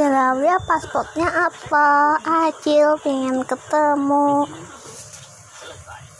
Dalamnya pasportnya apa? Ah, Acil pengen ketemu.